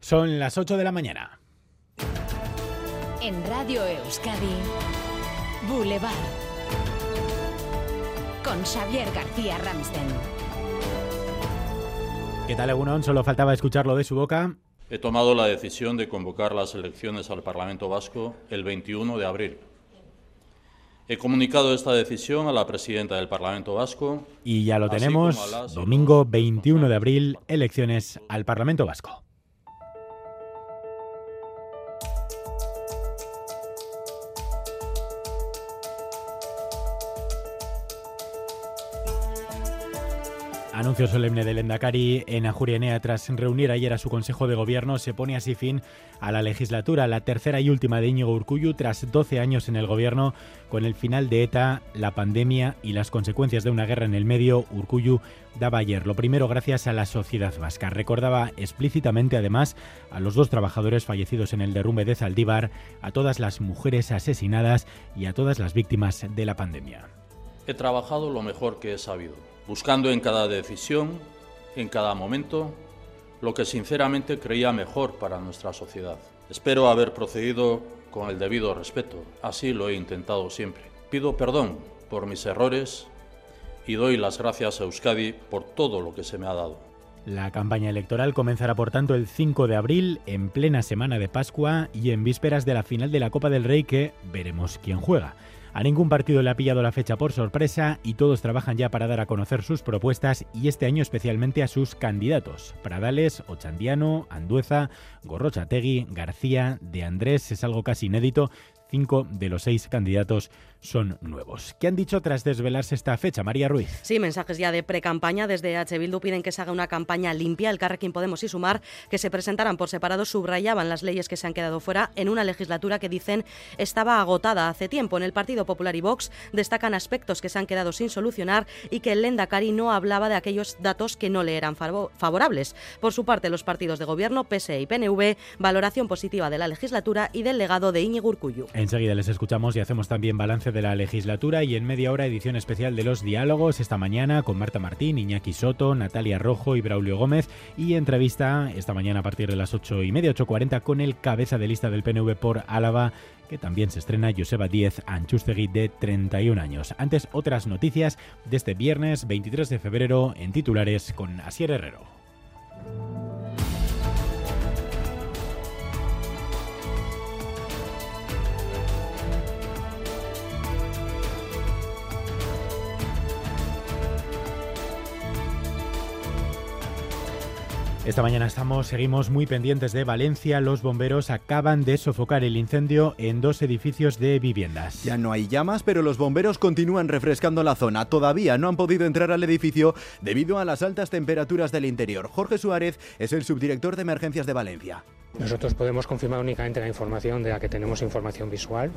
Son las 8 de la mañana. En Radio Euskadi, Boulevard. Con Xavier García Ramsten. ¿Qué tal, Egunon? Solo faltaba escucharlo de su boca. He tomado la decisión de convocar las elecciones al Parlamento Vasco el 21 de abril. He comunicado esta decisión a la presidenta del Parlamento Vasco. Y ya lo tenemos, domingo 21 de abril, elecciones al Parlamento Vasco. Anuncio solemne del Endacari en Ajurienea tras reunir ayer a su Consejo de Gobierno se pone así fin a la legislatura, la tercera y última de Íñigo Urcuyu tras 12 años en el Gobierno con el final de ETA, la pandemia y las consecuencias de una guerra en el medio. Urcuyu daba ayer lo primero gracias a la sociedad vasca. Recordaba explícitamente además a los dos trabajadores fallecidos en el derrumbe de Zaldívar, a todas las mujeres asesinadas y a todas las víctimas de la pandemia. He trabajado lo mejor que he sabido buscando en cada decisión, en cada momento, lo que sinceramente creía mejor para nuestra sociedad. Espero haber procedido con el debido respeto, así lo he intentado siempre. Pido perdón por mis errores y doy las gracias a Euskadi por todo lo que se me ha dado. La campaña electoral comenzará por tanto el 5 de abril, en plena semana de Pascua y en vísperas de la final de la Copa del Rey que veremos quién juega. A ningún partido le ha pillado la fecha por sorpresa y todos trabajan ya para dar a conocer sus propuestas y este año especialmente a sus candidatos. Pradales, Ochandiano, Andueza, Gorrochategui, García, De Andrés, es algo casi inédito. Cinco de los seis candidatos son nuevos. ¿Qué han dicho tras desvelarse esta fecha, María Ruiz? Sí, mensajes ya de pre-campaña. Desde H. Bildu piden que se haga una campaña limpia. El Carrequín Podemos y Sumar, que se presentaran por separado, subrayaban las leyes que se han quedado fuera en una legislatura que dicen estaba agotada hace tiempo. En el Partido Popular y Vox destacan aspectos que se han quedado sin solucionar y que el Lendakari no hablaba de aquellos datos que no le eran favorables. Por su parte, los partidos de gobierno, PSE y PNV, valoración positiva de la legislatura y del legado de Íñigo. Enseguida les escuchamos y hacemos también balance de la legislatura y en media hora edición especial de los diálogos esta mañana con Marta Martín, Iñaki Soto, Natalia Rojo y Braulio Gómez y entrevista esta mañana a partir de las 8 y media, 8.40 con el cabeza de lista del PNV por Álava que también se estrena Joseba Díez De 31 años. Antes otras noticias de este viernes 23 de febrero en titulares con Asier Herrero. Esta mañana estamos, seguimos muy pendientes de Valencia. Los bomberos acaban de sofocar el incendio en dos edificios de viviendas. Ya no hay llamas, pero los bomberos continúan refrescando la zona. Todavía no han podido entrar al edificio debido a las altas temperaturas del interior. Jorge Suárez es el subdirector de emergencias de Valencia. Nosotros podemos confirmar únicamente la información de la que tenemos información visual,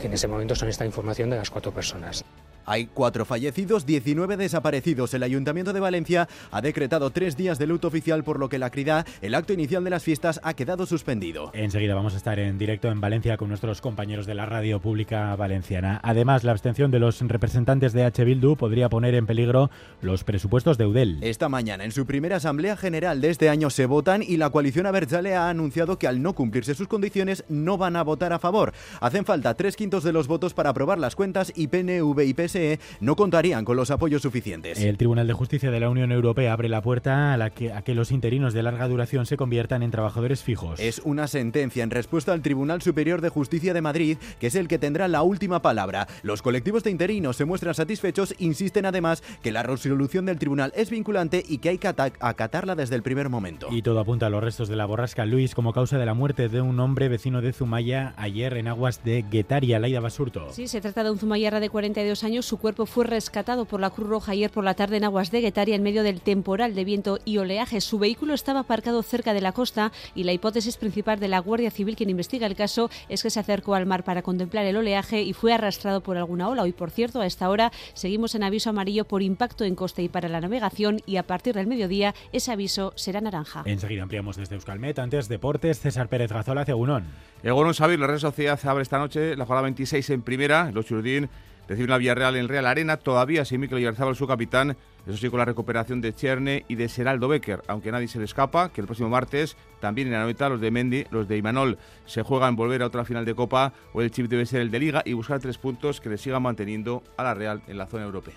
que en ese momento son esta información de las cuatro personas. Hay cuatro fallecidos, 19 desaparecidos. El Ayuntamiento de Valencia ha decretado tres días de luto oficial, por lo que la crida, el acto inicial de las fiestas, ha quedado suspendido. Enseguida vamos a estar en directo en Valencia con nuestros compañeros de la radio pública valenciana. Además, la abstención de los representantes de H. Bildu podría poner en peligro los presupuestos de UDEL. Esta mañana, en su primera Asamblea General de este año, se votan y la coalición Abertzale ha anunciado que al no cumplirse sus condiciones no van a votar a favor. Hacen falta tres quintos de los votos para aprobar las cuentas y PNV y PS e no contarían con los apoyos suficientes. El Tribunal de Justicia de la Unión Europea abre la puerta a, la que, a que los interinos de larga duración se conviertan en trabajadores fijos. Es una sentencia en respuesta al Tribunal Superior de Justicia de Madrid, que es el que tendrá la última palabra. Los colectivos de interinos se muestran satisfechos, insisten además que la resolución del tribunal es vinculante y que hay que acatarla desde el primer momento. Y todo apunta a los restos de la borrasca Luis como causa de la muerte de un hombre vecino de Zumaya ayer en aguas de Guetaria, Laida Basurto. Sí, se trata de un zumayarra de 42 años. Su cuerpo fue rescatado por la Cruz Roja ayer por la tarde en aguas de Guetaria en medio del temporal de viento y oleaje. Su vehículo estaba aparcado cerca de la costa y la hipótesis principal de la Guardia Civil, quien investiga el caso, es que se acercó al mar para contemplar el oleaje y fue arrastrado por alguna ola. Hoy, por cierto, a esta hora seguimos en aviso amarillo por impacto en costa y para la navegación y a partir del mediodía ese aviso será naranja. Enseguida ampliamos desde Euskalmet. Antes, deportes, César Pérez Gazola, hacia Unón. El Sabir, la Real Sociedad abre esta noche la jornada 26 en primera. Los Churdín reciben la Villarreal en Real Arena. Todavía sin Mikel Yarzábal, su capitán, Eso sí, con la recuperación de Cherne y de Seraldo Becker, aunque nadie se le escapa, que el próximo martes, también en la noeta, los de Mendy, los de Imanol, se juegan volver a otra final de Copa o el chip debe ser el de Liga y buscar tres puntos que le sigan manteniendo a la Real en la zona europea.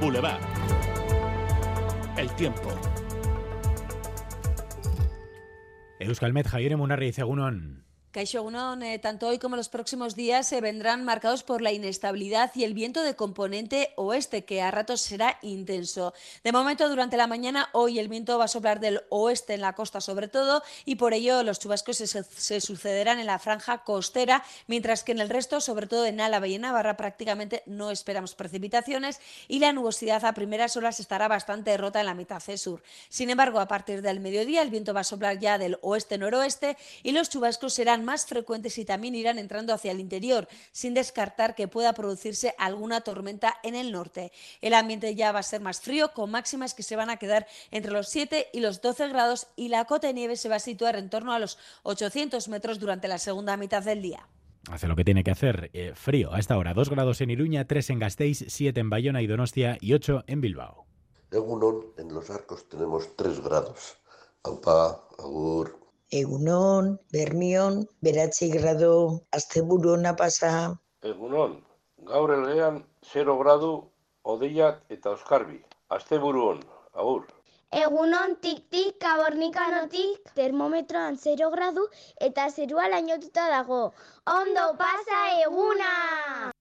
Boulevard. El tiempo. Euskalmet Javier Munarri Cegunón. Caixo eh, tanto hoy como los próximos días se vendrán marcados por la inestabilidad y el viento de componente oeste, que a ratos será intenso. De momento, durante la mañana, hoy el viento va a soplar del oeste en la costa sobre todo, y por ello los chubascos se, sucederán en la franja costera, mientras que en el resto, sobre todo en Álava y en Navarra, prácticamente no esperamos precipitaciones y la nubosidad a primeras horas estará bastante rota en la mitad sur. Sin embargo, a partir del mediodía, el viento va a soplar ya del oeste-noroeste y los chubascos serán más frecuentes y también irán entrando hacia el interior, sin descartar que pueda producirse alguna tormenta en el norte. El ambiente ya va a ser más frío, con máximas que se van a quedar entre los 7 y los 12 grados y la cota de nieve se va a situar en torno a los 800 metros durante la segunda mitad del día. Hace lo que tiene que hacer. Eh, frío a esta hora. 2 grados en Iruña, 3 en Gasteiz, 7 en Bayona y Donostia y 8 en Bilbao. En en los arcos tenemos 3 grados. Aupa, agur. Egunon, Bermion, beratzi grado, asteburu ona pasa. Egunon, gaur elean 0 gradu, odeiak eta oskarbi. Asteburu on, agur. Egunon tik-tik kabornikanotik termometroan 0 gradu eta zerua lainotuta dago. Ondo pasa eguna!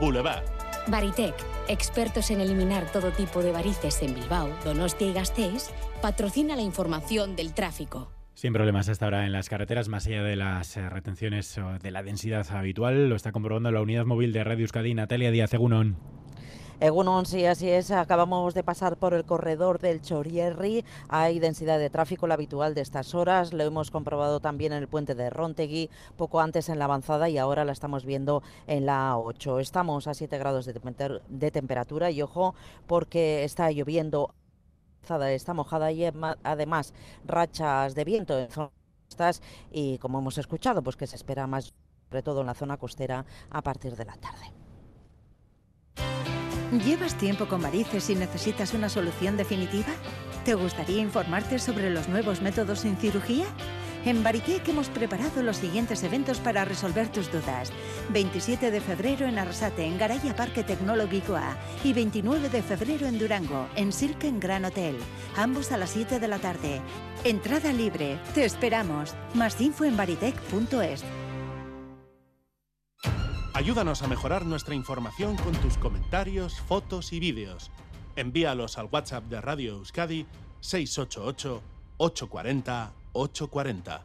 Boulevard. Baritec, expertos en eliminar todo tipo de varices en Bilbao, Donostia y Gasteiz, patrocina la información del tráfico. Sin problemas hasta ahora en las carreteras, más allá de las eh, retenciones de la densidad habitual, lo está comprobando la unidad móvil de Radio Euskadi, Natalia Díaz Egunon. Egunon, sí, así es. Acabamos de pasar por el corredor del Chorierri. Hay densidad de tráfico, la habitual de estas horas. Lo hemos comprobado también en el puente de Rontegui, poco antes en la avanzada y ahora la estamos viendo en la 8. Estamos a 7 grados de temperatura y ojo, porque está lloviendo está mojada y además rachas de viento en zonas y como hemos escuchado, pues que se espera más, sobre todo en la zona costera, a partir de la tarde. ¿Llevas tiempo con varices y necesitas una solución definitiva? ¿Te gustaría informarte sobre los nuevos métodos sin cirugía? En Baritec hemos preparado los siguientes eventos para resolver tus dudas. 27 de febrero en Arrasate, en Garaya Parque Tecnológico A. Y 29 de febrero en Durango, en Silken Gran Hotel. Ambos a las 7 de la tarde. Entrada libre. Te esperamos. Más info en baritec.es. Ayúdanos a mejorar nuestra información con tus comentarios, fotos y vídeos. Envíalos al WhatsApp de Radio Euskadi 688 840 840.